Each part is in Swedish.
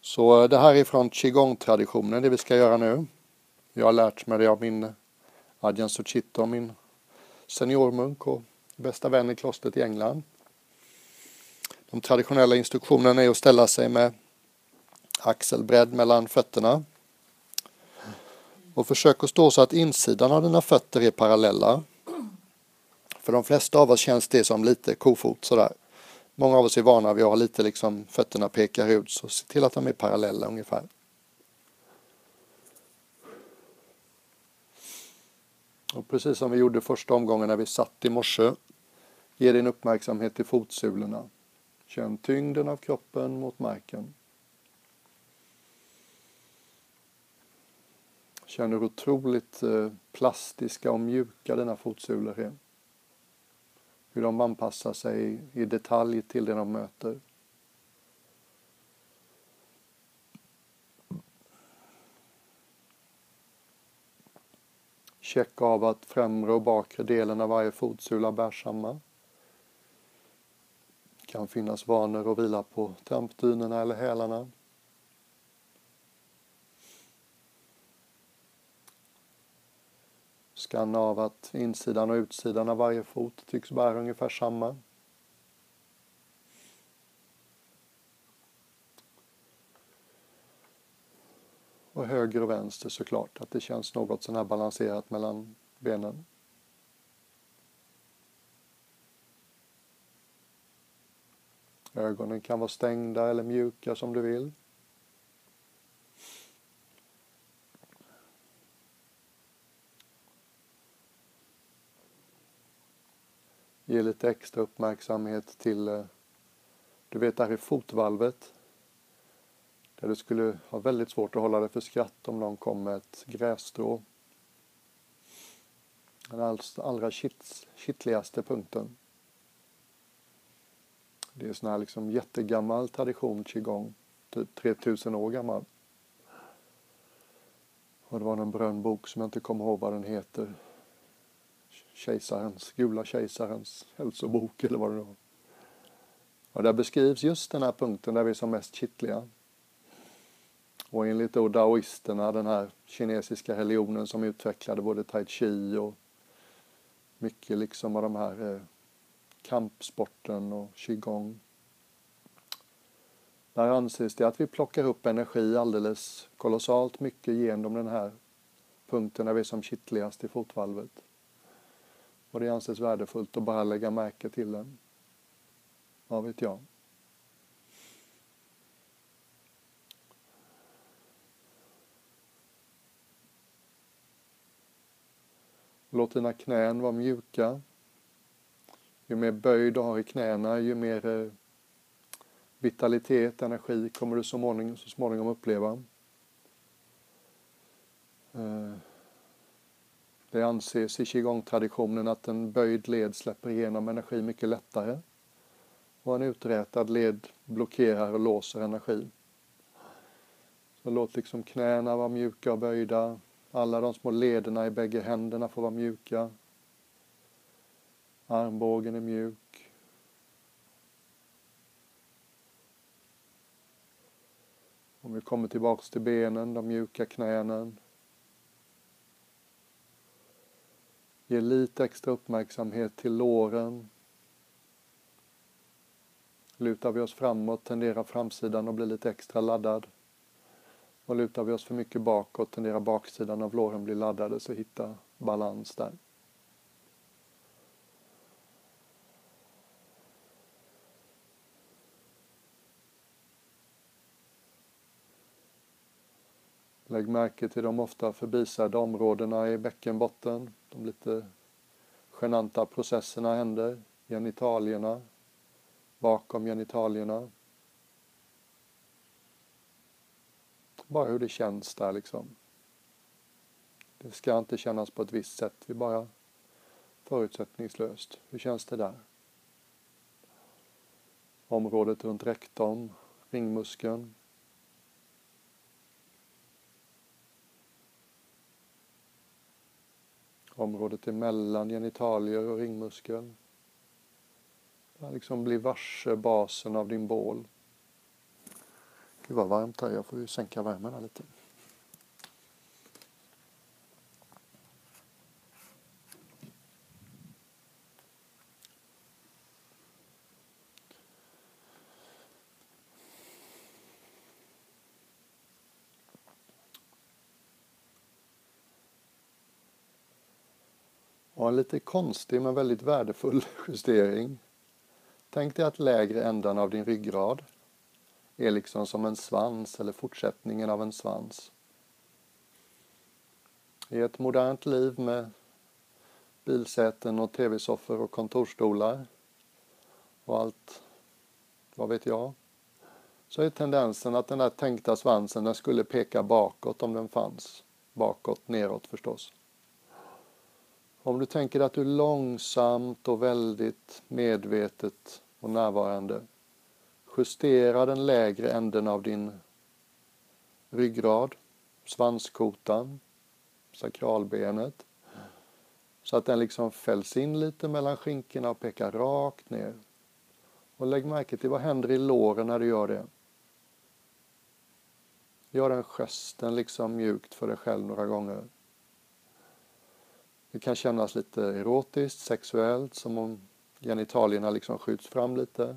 Så det här är från qigong-traditionen, det vi ska göra nu. Jag har lärt mig det av min Adjan Suchito, min seniormunk och bästa vän i klostret i England. De traditionella instruktionerna är att ställa sig med axelbredd mellan fötterna. Och försök att stå så att insidan av dina fötter är parallella. För de flesta av oss känns det som lite kofot sådär. Många av oss är vana vid att ha lite liksom fötterna pekar ut så se till att de är parallella ungefär. Och precis som vi gjorde första omgången när vi satt i morse, ge din uppmärksamhet till fotsulorna. Känn tyngden av kroppen mot marken. Känn hur otroligt eh, plastiska och mjuka dina fotsulor är. Hur de anpassar sig i detalj till det de möter. Checka av att främre och bakre delen av varje fotsula bär samma. Det kan finnas vanor att vila på trampdynorna eller hälarna. Skanna av att insidan och utsidan av varje fot tycks bära ungefär samma. Och höger och vänster såklart, att det känns något sån här balanserat mellan benen. Ögonen kan vara stängda eller mjuka som du vill. Ge lite extra uppmärksamhet till, eh, du vet där i fotvalvet, där du skulle ha väldigt svårt att hålla dig för skratt om någon kom med ett grässtrå. Den allra kittligaste punkten. Det är en sån här liksom jättegammal tradition qigong, typ 3000 år gammal. Och det var någon brön bok som jag inte kommer ihåg vad den heter. Kejsarens, gula kejsarens hälsobok eller vad det var. Och där beskrivs just den här punkten där vi är som mest kittliga. Och enligt då daoisterna, den här kinesiska religionen som utvecklade både tai chi och mycket liksom av de här eh, kampsporten och qigong. Där anses det att vi plockar upp energi alldeles kolossalt mycket genom den här punkten där vi är som kittligast i fotvalvet. Och det anses värdefullt att bara lägga märke till den. Vad vet jag. Låt dina knän vara mjuka. Ju mer böjd du har i knäna, ju mer eh, vitalitet, energi kommer du så småningom, så småningom uppleva. Eh, det anses i qigong-traditionen att en böjd led släpper igenom energi mycket lättare och en uträtad led blockerar och låser energi. Så låt liksom knäna vara mjuka och böjda. Alla de små lederna i bägge händerna får vara mjuka. Armbågen är mjuk. Om vi kommer tillbaks till benen, de mjuka knänen. Ge lite extra uppmärksamhet till låren. Lutar vi oss framåt tenderar framsidan att bli lite extra laddad. Och lutar vi oss för mycket bakåt tenderar baksidan av låren bli laddade, så hitta balans där. Lägg märke till de ofta förbisedda områdena i bäckenbotten. De lite genanta processerna händer. Genitalierna, bakom genitalierna. Bara hur det känns där liksom. Det ska inte kännas på ett visst sätt. Vi bara förutsättningslöst. Hur känns det där? Området runt rektorn, ringmuskeln. Området emellan genitalier och ringmuskel. Liksom bli varse basen av din bål. Gud vad varmt här, jag får ju sänka värmen här lite. Och en lite konstig men väldigt värdefull justering. Tänk dig att lägre ändan av din ryggrad är liksom som en svans eller fortsättningen av en svans. I ett modernt liv med bilsäten och tv-soffor och kontorstolar och allt, vad vet jag, så är tendensen att den där tänkta svansen den skulle peka bakåt om den fanns. Bakåt, neråt förstås. Om du tänker att du långsamt och väldigt medvetet och närvarande justerar den lägre änden av din ryggrad, svanskotan, sakralbenet så att den liksom fälls in lite mellan skinkorna och pekar rakt ner. Och lägg märke till vad händer i låren när du gör det. Gör den gesten liksom mjukt för dig själv några gånger. Det kan kännas lite erotiskt, sexuellt, som om genitalierna liksom skjuts fram lite.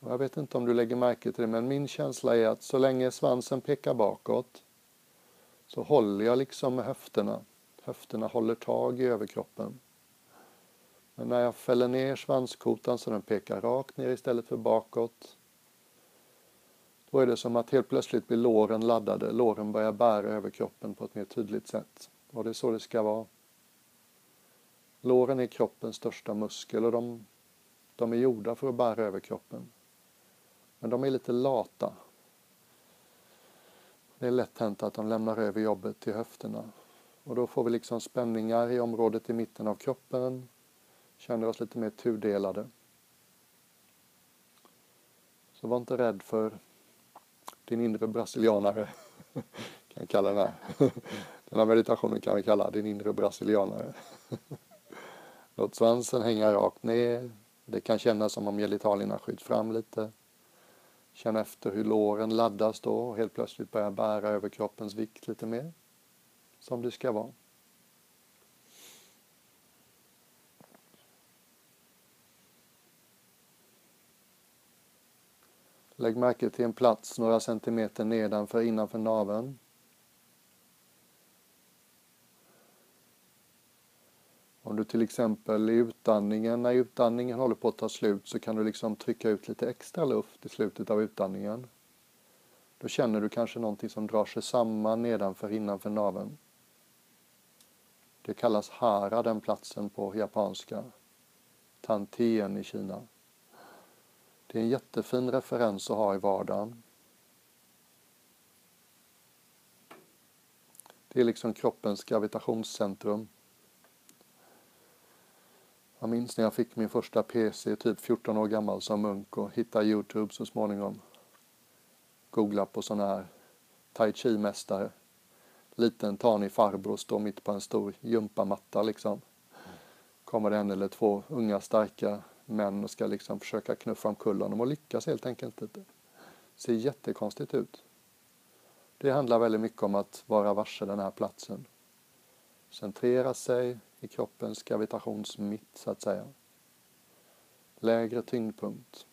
Jag vet inte om du lägger märke till det, men min känsla är att så länge svansen pekar bakåt så håller jag liksom med höfterna. Höfterna håller tag i överkroppen. Men när jag fäller ner svanskotan så den pekar rakt ner istället för bakåt då är det som att helt plötsligt blir låren laddade, låren börjar bära över kroppen på ett mer tydligt sätt. Och det är så det ska vara. Låren är kroppens största muskel och de, de är gjorda för att bära över kroppen. Men de är lite lata. Det är lätt hänt att de lämnar över jobbet till höfterna. Och då får vi liksom spänningar i området i mitten av kroppen. Känner oss lite mer tudelade. Så var inte rädd för din inre brasilianare. kan kalla den här. Den här meditationen kan vi kalla din inre brasilianare. Låt svansen hänga rakt ner. Det kan kännas som om gelitalierna skjuts fram lite. Känn efter hur låren laddas då och helt plötsligt börjar bära över kroppens vikt lite mer. Som det ska vara. Lägg märke till en plats några centimeter nedanför innanför naveln. Om du till exempel i utandningen, när utandningen håller på att ta slut så kan du liksom trycka ut lite extra luft i slutet av utandningen. Då känner du kanske någonting som drar sig samman nedanför innanför naveln. Det kallas hara, den platsen på japanska. Tantien i Kina. Det är en jättefin referens att ha i vardagen. Det är liksom kroppens gravitationscentrum. Jag minns när jag fick min första PC, typ 14 år gammal som munk och hittade Youtube så småningom. Googla på sådana här tai chi-mästare. Liten tanig farbror står mitt på en stor gympamatta liksom. Kommer det en eller två unga starka män och ska liksom försöka knuffa omkull honom och lyckas helt enkelt inte. Ser jättekonstigt ut. Det handlar väldigt mycket om att vara varse den här platsen. Centrera sig i kroppens gravitationsmitt så att säga. Lägre tyngdpunkt.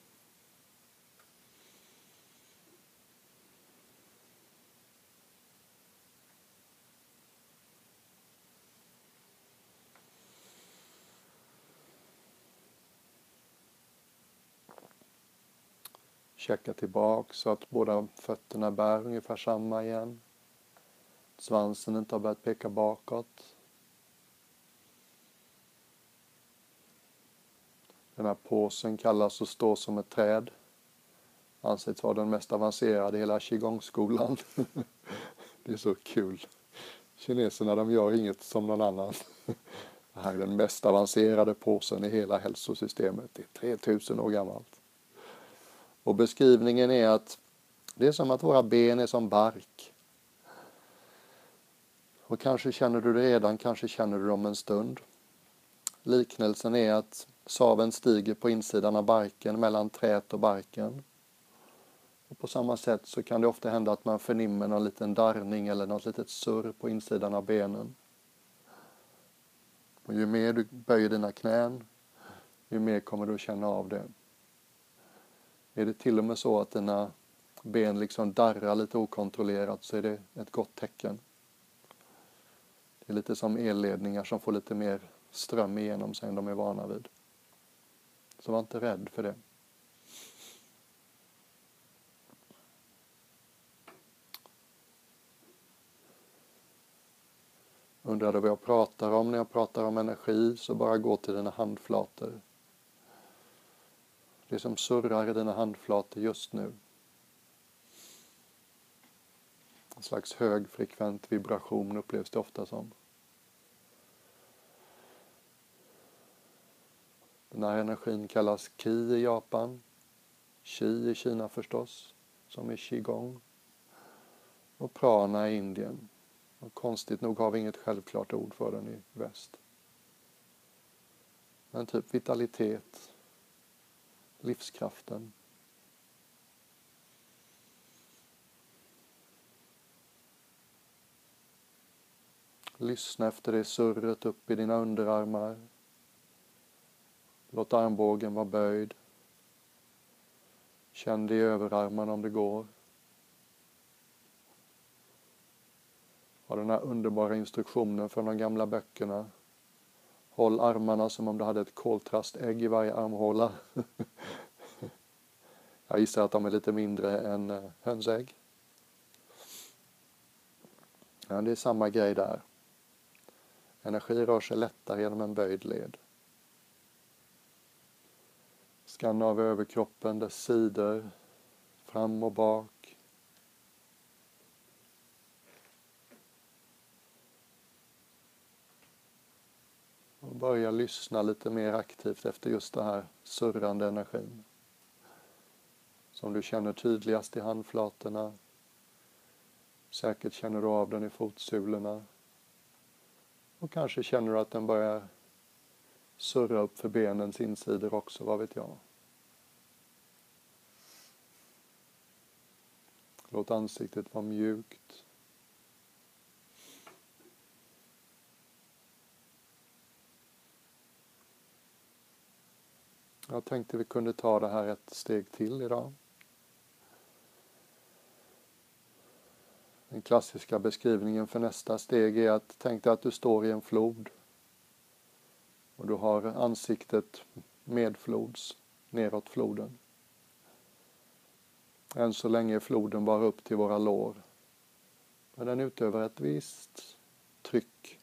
Checka tillbaka så att båda fötterna bär ungefär samma igen. Svansen inte har börjat peka bakåt. Den här påsen kallas att stå som ett träd. Anses vara den mest avancerade i hela qigong-skolan. Det är så kul. Kineserna de gör inget som någon annan. Det här är den mest avancerade påsen i hela hälsosystemet. Det är 3000 år gammalt. Och beskrivningen är att det är som att våra ben är som bark. Och kanske känner du det redan, kanske känner du det om en stund. Liknelsen är att Saven stiger på insidan av barken, mellan träet och barken. Och på samma sätt så kan det ofta hända att man förnimmer någon liten darrning eller något litet surr på insidan av benen. Och ju mer du böjer dina knän, ju mer kommer du att känna av det. Är det till och med så att dina ben liksom darrar lite okontrollerat så är det ett gott tecken. Det är lite som elledningar som får lite mer ström igenom sig än de är vana vid. Så var inte rädd för det. Undrar du vad jag pratar om när jag pratar om energi så bara gå till dina handflator. Det som surrar i dina handflator just nu. En slags högfrekvent vibration upplevs det ofta som. Den här energin kallas Ki i Japan, Qi i Kina förstås, som är Qigong, och Prana i Indien. Och konstigt nog har vi inget självklart ord för den i väst. Men typ vitalitet, livskraften. Lyssna efter det surret upp i dina underarmar. Låt armbågen vara böjd. Känn det i överarmarna om det går. Ha den här underbara instruktionen från de gamla böckerna. Håll armarna som om du hade ett koltrastägg i varje armhåla. Jag gissar att de är lite mindre än eh, hönsägg. Ja, det är samma grej där. Energi rör sig lättare genom en böjd led. Skanna av överkroppen, dess sidor, fram och bak. Och börja lyssna lite mer aktivt efter just den här surrande energin. Som du känner tydligast i handflatorna. Säkert känner du av den i fotsulorna. Och kanske känner du att den börjar surra upp för benens insidor också, vad vet jag. Låt ansiktet vara mjukt. Jag tänkte vi kunde ta det här ett steg till idag. Den klassiska beskrivningen för nästa steg är att tänk dig att du står i en flod och du har ansiktet medflods neråt floden. Än så länge är floden bara upp till våra lår. Men den utövar ett visst tryck.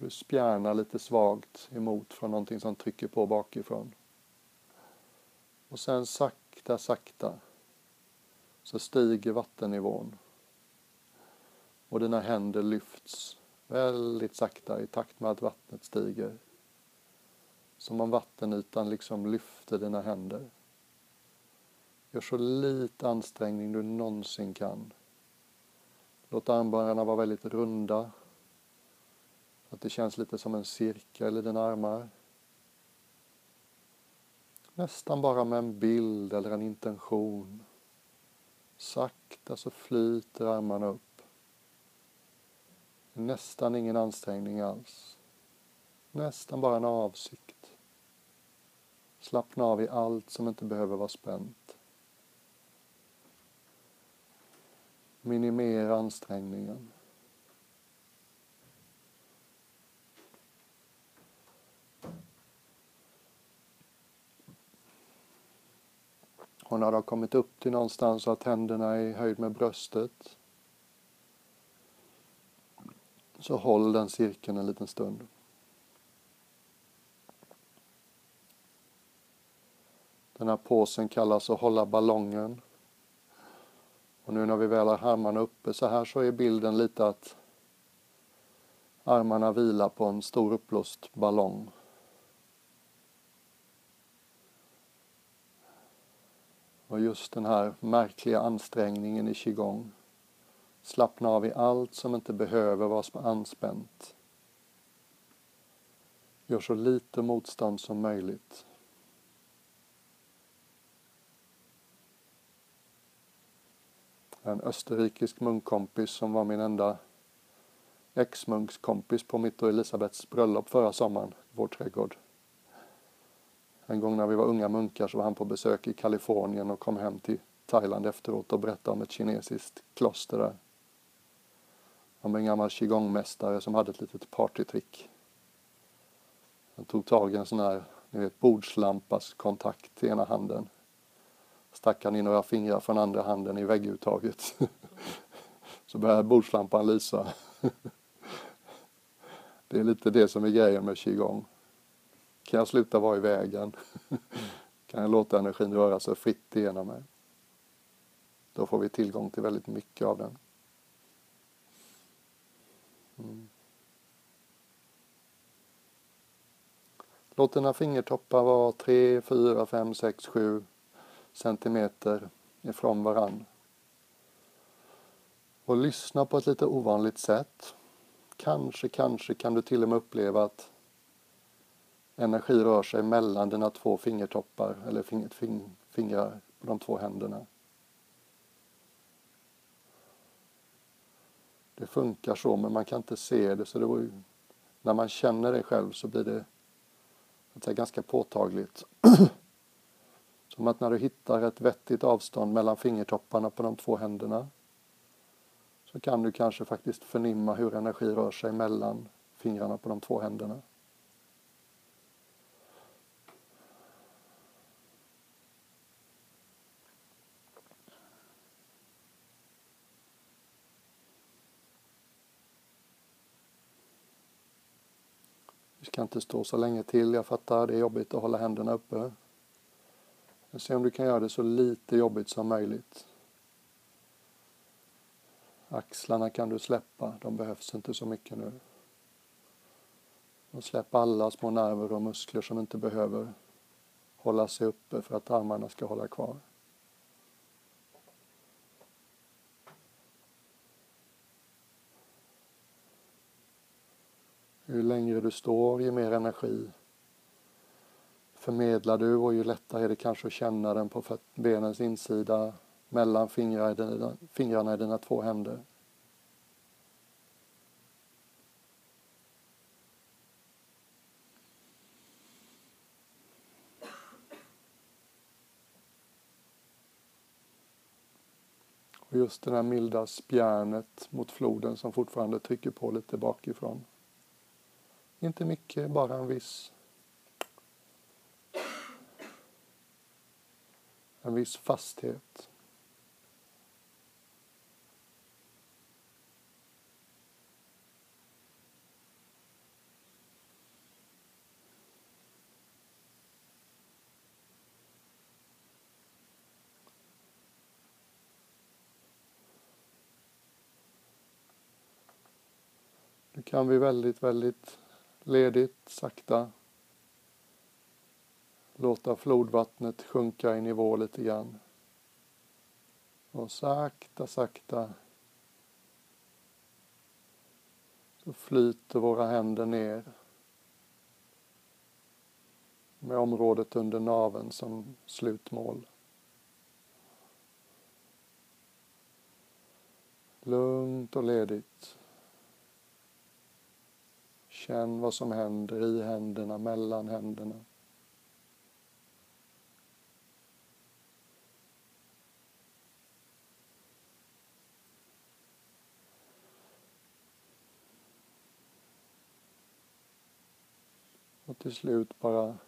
Du spjärnar lite svagt emot från någonting som trycker på bakifrån. Och sen sakta, sakta så stiger vattennivån. Och dina händer lyfts väldigt sakta i takt med att vattnet stiger. Som om vattenytan liksom lyfter dina händer. Gör så lite ansträngning du någonsin kan. Låt armbågarna vara väldigt runda. Att det känns lite som en cirkel i dina armar. Nästan bara med en bild eller en intention. Sakta så flyter armarna upp. Nästan ingen ansträngning alls. Nästan bara en avsikt. Slappna av i allt som inte behöver vara spänt. Minimera ansträngningen. Och när du har kommit upp till någonstans så att händerna är i höjd med bröstet så håll den cirkeln en liten stund. Den här påsen kallas att hålla ballongen. Och nu när vi väl har armarna uppe så här så är bilden lite att armarna vilar på en stor uppblåst ballong. Och just den här märkliga ansträngningen i qigong. Slappna av i allt som inte behöver vara anspänt. Gör så lite motstånd som möjligt. En österrikisk munkkompis som var min enda ex-munkskompis på mitt och Elisabeths bröllop förra sommaren, vår trädgård. En gång när vi var unga munkar så var han på besök i Kalifornien och kom hem till Thailand efteråt och berättade om ett kinesiskt kloster där. Om en gammal qigongmästare som hade ett litet partytrick. Han tog tag i en sån här, ni vet, bordslampas kontakt i ena handen. Stack han in några fingrar från andra handen i vägguttaget. Så började bordslampan lysa. Det är lite det som är grejen med qigong. Kan jag sluta vara i vägen? Kan jag låta energin röra sig fritt igenom mig? Då får vi tillgång till väldigt mycket av den. Mm. Låt dina fingertoppar vara 3, 4, 5, 6, 7 centimeter ifrån varann. Och lyssna på ett lite ovanligt sätt. Kanske, kanske kan du till och med uppleva att energi rör sig mellan dina två fingertoppar eller fing, fing, fingrar på de två händerna. Det funkar så men man kan inte se det så det var ju, när man känner det själv så blir det säga, ganska påtagligt. Som att när du hittar ett vettigt avstånd mellan fingertopparna på de två händerna så kan du kanske faktiskt förnimma hur energi rör sig mellan fingrarna på de två händerna. Kan inte stå så länge till, jag fattar, det är jobbigt att hålla händerna uppe. Men se om du kan göra det så lite jobbigt som möjligt. Axlarna kan du släppa, de behövs inte så mycket nu. Och släpp alla små nerver och muskler som inte behöver hålla sig uppe för att armarna ska hålla kvar. Ju längre du står, ju mer energi förmedlar du och ju lättare är det kanske att känna den på benens insida mellan fingrarna i dina två händer. Och just det där milda spjärnet mot floden som fortfarande trycker på lite bakifrån. Inte mycket, bara en viss en viss fasthet. Nu kan vi väldigt, väldigt ledigt, sakta låta flodvattnet sjunka i nivå lite grann. Och sakta, sakta så flyter våra händer ner med området under naven som slutmål. Lugnt och ledigt. Känn vad som händer i händerna, mellan händerna. Och till slut bara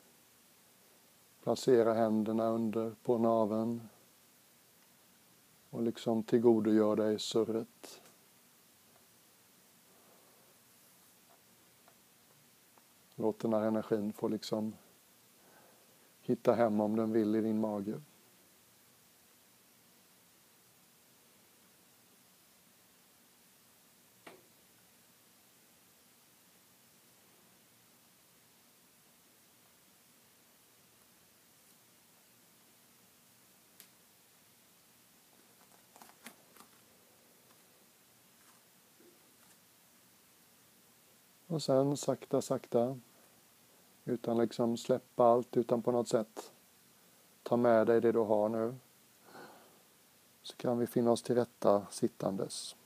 placera händerna under på naven och liksom tillgodogör dig surret. Låt den här energin få liksom hitta hem om den vill i din mage. Och sen sakta, sakta utan liksom släppa allt, utan på något sätt ta med dig det du har nu. Så kan vi finna oss till rätta sittandes.